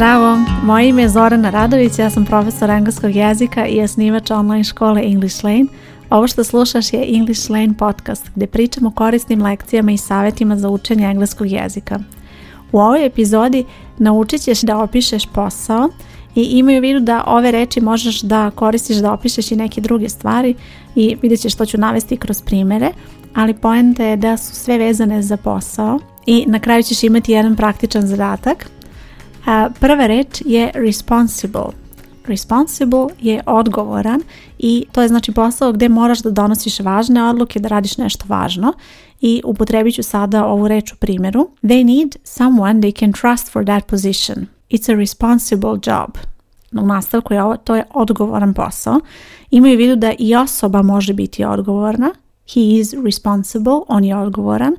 Zdravo, moje ime je Zorana Radović, ja sam profesor engleskog jezika i osnivač online škole English Lane. Ovo što slušaš je English Lane podcast gdje pričamo o korisnim lekcijama i savjetima za učenje engleskog jezika. U ovoj epizodi naučit ćeš da opišeš posao i imaju u vidu da ove reči možeš da koristiš da opišeš i neke druge stvari i vidjet ćeš što ću navesti kroz primere, ali poenta je da su sve vezane za posao i na kraju ćeš imati jedan praktičan zadatak prva reč je responsible. Responsible je odgovoran i to je znači posao gdje moraš da donosiš važne odluke, da radiš nešto važno i upotrebit ću sada ovu reč u primjeru. They need someone they can trust for that position. It's a responsible job. U nastavku je ovo, to je odgovoran posao. Imaju vidu da i osoba može biti odgovorna. He is responsible, on je odgovoran.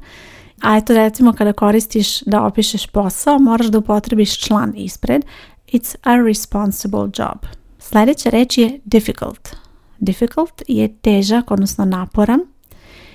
A eto recimo kada koristiš da opišeš posao, moraš da upotrebiš član ispred. It's a responsible job. Sljedeća reč je difficult. Difficult je težak, odnosno naporan.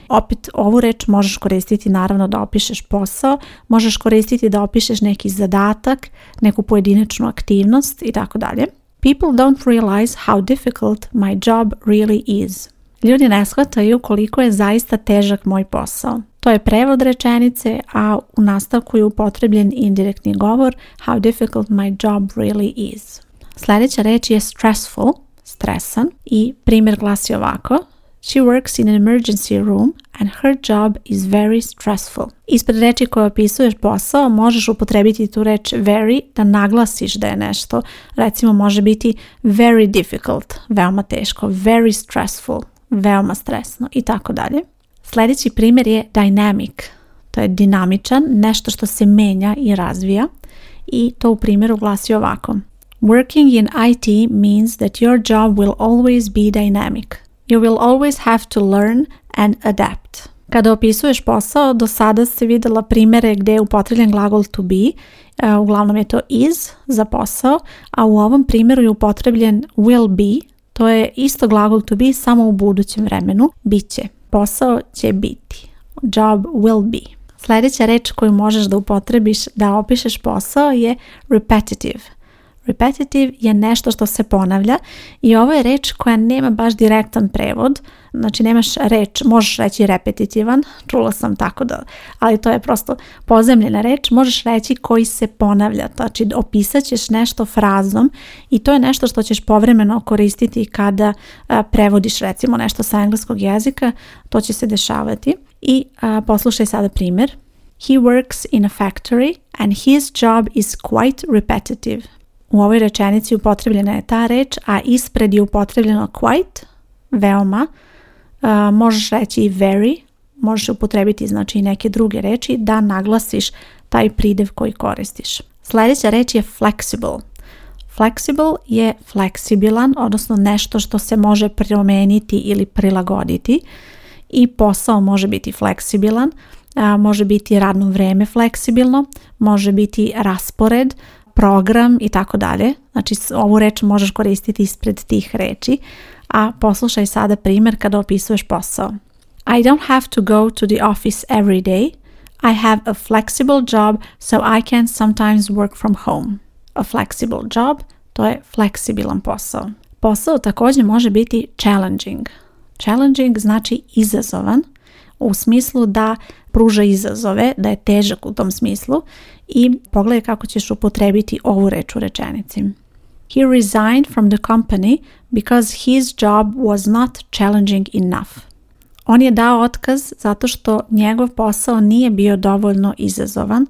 Opet ovu reč možeš koristiti naravno da opišeš posao, možeš koristiti da opišeš neki zadatak, neku pojedinačnu aktivnost i tako dalje. People don't realize how difficult my job really is. Ljudi ne shvataju koliko je zaista težak moj posao. To je prevod rečenice, a u nastavku je upotrebljen indirektni govor how difficult my job really is. Sljedeća reč je stressful, stresan i primjer glasi ovako She works in an emergency room and her job is very stressful. Ispred reči koje opisuješ posao možeš upotrebiti tu reč very da naglasiš da je nešto. Recimo može biti very difficult, veoma teško, very stressful, veoma stresno i tako dalje. Sljedeći primjer je dynamic. To je dinamičan, nešto što se menja i razvija i to u primjeru glasi ovako. Working in IT means that your job will always be dynamic. You will always have to learn and adapt. Kada opisuješ posao, do sada se vidjela primjere gdje je upotrebljen glagol to be, e, uglavnom je to is za posao, a u ovom primjeru je upotrebljen will be to je isto glagol to be samo u budućem vremenu. Biće. Posao će biti. Job will be. Sljedeća reč koju možeš da upotrebiš da opišeš posao je repetitive. Repetitive je nešto što se ponavlja i ovo je reč koja nema baš direktan prevod, znači nemaš reč, možeš reći repetitivan, čula sam tako da, ali to je prosto pozemljena reč, možeš reći koji se ponavlja, znači opisat ćeš nešto frazom i to je nešto što ćeš povremeno koristiti kada prevodiš recimo nešto sa engleskog jezika, to će se dešavati i poslušaj sada primjer. He works in a factory and his job is quite repetitive. U ovoj rečenici upotrebljena je ta reč, a ispred je upotrebljeno quite, veoma. E, možeš reći i very, možeš upotrebiti znači i neke druge reči da naglasiš taj pridev koji koristiš. Sljedeća reč je flexible. Flexible je fleksibilan, odnosno nešto što se može promijeniti ili prilagoditi i posao može biti fleksibilan, e, može biti radno vrijeme fleksibilno, može biti raspored, program i tako dalje. Znači ovu reč možeš koristiti ispred tih reči, a poslušaj sada primjer kada opisuješ posao. I don't have to go to the office every day. I have a flexible job so I can sometimes work from home. A flexible job to je fleksibilan posao. Posao također može biti challenging. Challenging znači izazovan, u smislu da pruža izazove, da je težak u tom smislu i pogledaj kako ćeš upotrebiti ovu reč u rečenici. He resigned from the company because his job was not challenging enough. On je dao otkaz zato što njegov posao nije bio dovoljno izazovan.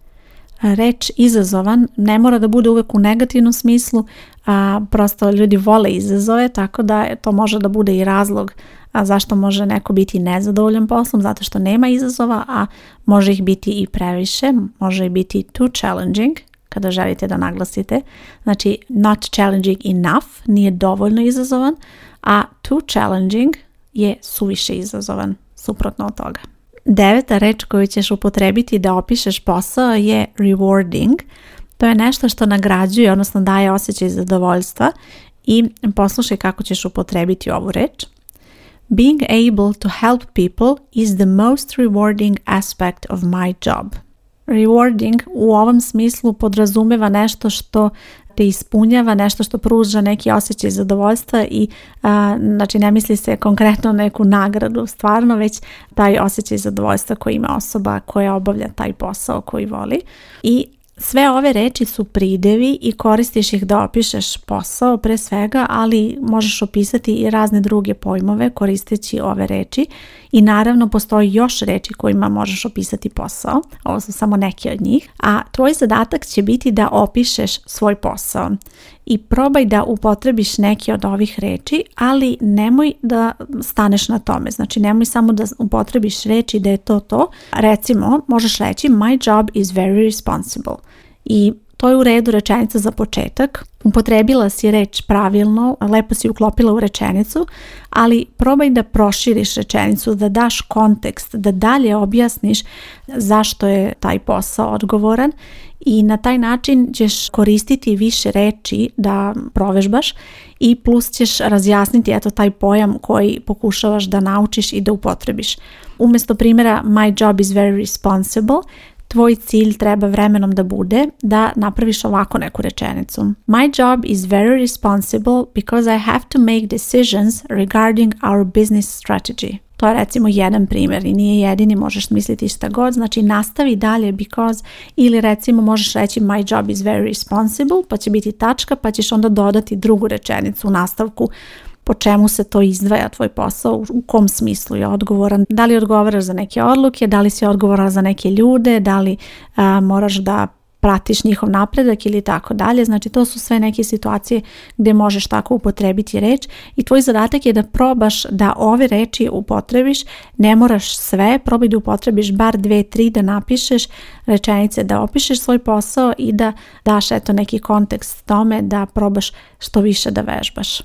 Reč izazovan ne mora da bude uvek u negativnom smislu, a prosto ljudi vole izazove, tako da to može da bude i razlog a zašto može neko biti nezadovoljan poslom? Zato što nema izazova, a može ih biti i previše, može biti too challenging, kada želite da naglasite. Znači, not challenging enough nije dovoljno izazovan, a too challenging je suviše izazovan, suprotno od toga. Deveta reč koju ćeš upotrebiti da opišeš posao je rewarding. To je nešto što nagrađuje, odnosno daje osjećaj zadovoljstva i poslušaj kako ćeš upotrebiti ovu reč. Being able to help people is the most rewarding aspect of my job. Rewarding u ovom smislu podrazumeva nešto što te ispunjava, nešto što pruža neki osjećaj zadovoljstva i znači ne misli se konkretno neku nagradu, stvarno već taj osjećaj zadovoljstva koji ima osoba koja obavlja taj posao koji voli. I sve ove reči su pridevi i koristiš ih da opišeš posao pre svega, ali možeš opisati i razne druge pojmove koristeći ove reči i naravno postoji još reči kojima možeš opisati posao. Ovo su samo neki od njih. A tvoj zadatak će biti da opišeš svoj posao i probaj da upotrebiš neke od ovih reči, ali nemoj da staneš na tome. Znači nemoj samo da upotrebiš reči da je to to. Recimo, možeš reći my job is very responsible i to je u redu rečenica za početak. Upotrebila si reč pravilno, lepo si uklopila u rečenicu, ali probaj da proširiš rečenicu, da daš kontekst, da dalje objasniš zašto je taj posao odgovoran i na taj način ćeš koristiti više reči da provežbaš i plus ćeš razjasniti eto taj pojam koji pokušavaš da naučiš i da upotrebiš. Umjesto primjera my job is very responsible, tvoj cilj treba vremenom da bude da napraviš ovako neku rečenicu. My job is very responsible because I have to make decisions regarding our business strategy. To je recimo jedan primjer i nije jedini, možeš misliti šta god, znači nastavi dalje because ili recimo možeš reći my job is very responsible pa će biti tačka pa ćeš onda dodati drugu rečenicu u nastavku po čemu se to izdvaja tvoj posao, u kom smislu je odgovoran, da li odgovaraš za neke odluke, da li si odgovoran za neke ljude, da li moraš da pratiš njihov napredak ili tako dalje. Znači to su sve neke situacije gdje možeš tako upotrebiti reč i tvoj zadatak je da probaš da ove reči upotrebiš, ne moraš sve, probaj da upotrebiš bar dve, tri da napišeš rečenice, da opišeš svoj posao i da daš eto neki kontekst tome da probaš što više da vežbaš.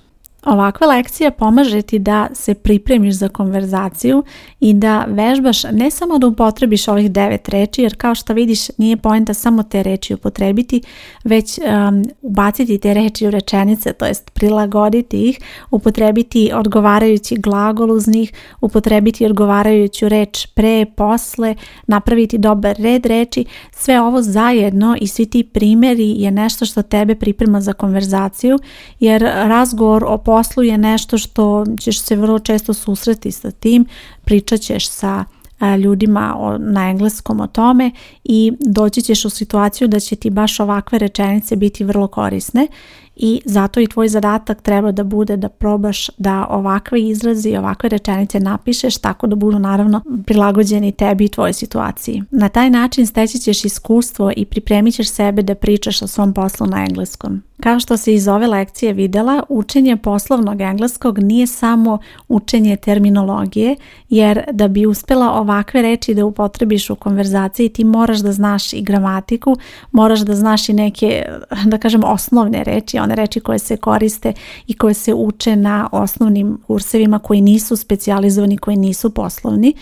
Ovakva lekcija pomaže ti da se pripremiš za konverzaciju i da vežbaš ne samo da upotrebiš ovih devet reči, jer kao što vidiš nije poenta samo te reči upotrebiti, već um, ubaciti te reči u rečenice, to jest prilagoditi ih, upotrebiti odgovarajući glagol uz njih, upotrebiti odgovarajuću reč pre, posle, napraviti dobar red reči, sve ovo zajedno i svi ti primjeri je nešto što tebe priprema za konverzaciju, jer razgovor o poslu je nešto što ćeš se vrlo često susreti sa tim, pričat ćeš sa E, ljudima na engleskom o tome i doći ćeš u situaciju da će ti baš ovakve rečenice biti vrlo korisne i zato i tvoj zadatak treba da bude da probaš da ovakve izrazi i ovakve rečenice napišeš tako da budu naravno prilagođeni tebi i tvojoj situaciji. Na taj način steći ćeš iskustvo i pripremit ćeš sebe da pričaš o svom poslu na engleskom. Kao što se iz ove lekcije videla, učenje poslovnog engleskog nije samo učenje terminologije, jer da bi uspela ova ovakve reči da upotrebiš u konverzaciji ti moraš da znaš i gramatiku, moraš da znaš i neke, da kažem, osnovne reči, one reči koje se koriste i koje se uče na osnovnim kursevima koji nisu specializovani, koji nisu poslovni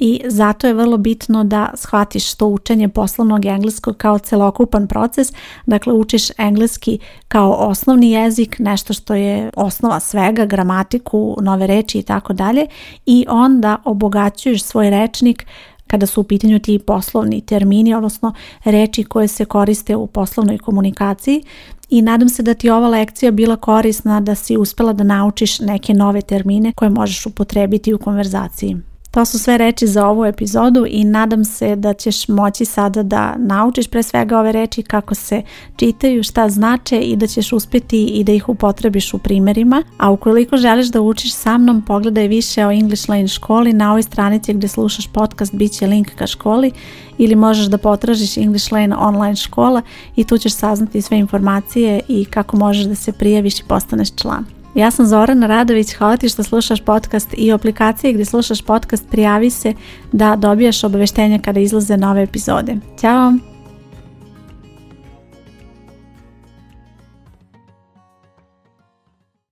i zato je vrlo bitno da shvatiš to učenje poslovnog engleskog kao celokupan proces, dakle učiš engleski kao osnovni jezik, nešto što je osnova svega, gramatiku, nove reči i tako dalje i onda obogaćuješ svoj rečnik kada su u pitanju ti poslovni termini, odnosno reči koje se koriste u poslovnoj komunikaciji i nadam se da ti ova lekcija bila korisna da si uspela da naučiš neke nove termine koje možeš upotrebiti u konverzaciji. To su sve reči za ovu epizodu i nadam se da ćeš moći sada da naučiš pre svega ove reči kako se čitaju, šta znače i da ćeš uspjeti i da ih upotrebiš u primjerima. A ukoliko želiš da učiš sa mnom, pogledaj više o English Lane školi na ovoj stranici gdje slušaš podcast, bit će link ka školi ili možeš da potražiš English Lane online škola i tu ćeš saznati sve informacije i kako možeš da se prijaviš i postaneš član. Ja sam Zorana Radović, hvala ti što slušaš podcast i u gdje slušaš podcast prijavi se da dobijaš obaveštenja kada izlaze nove epizode. Ćao!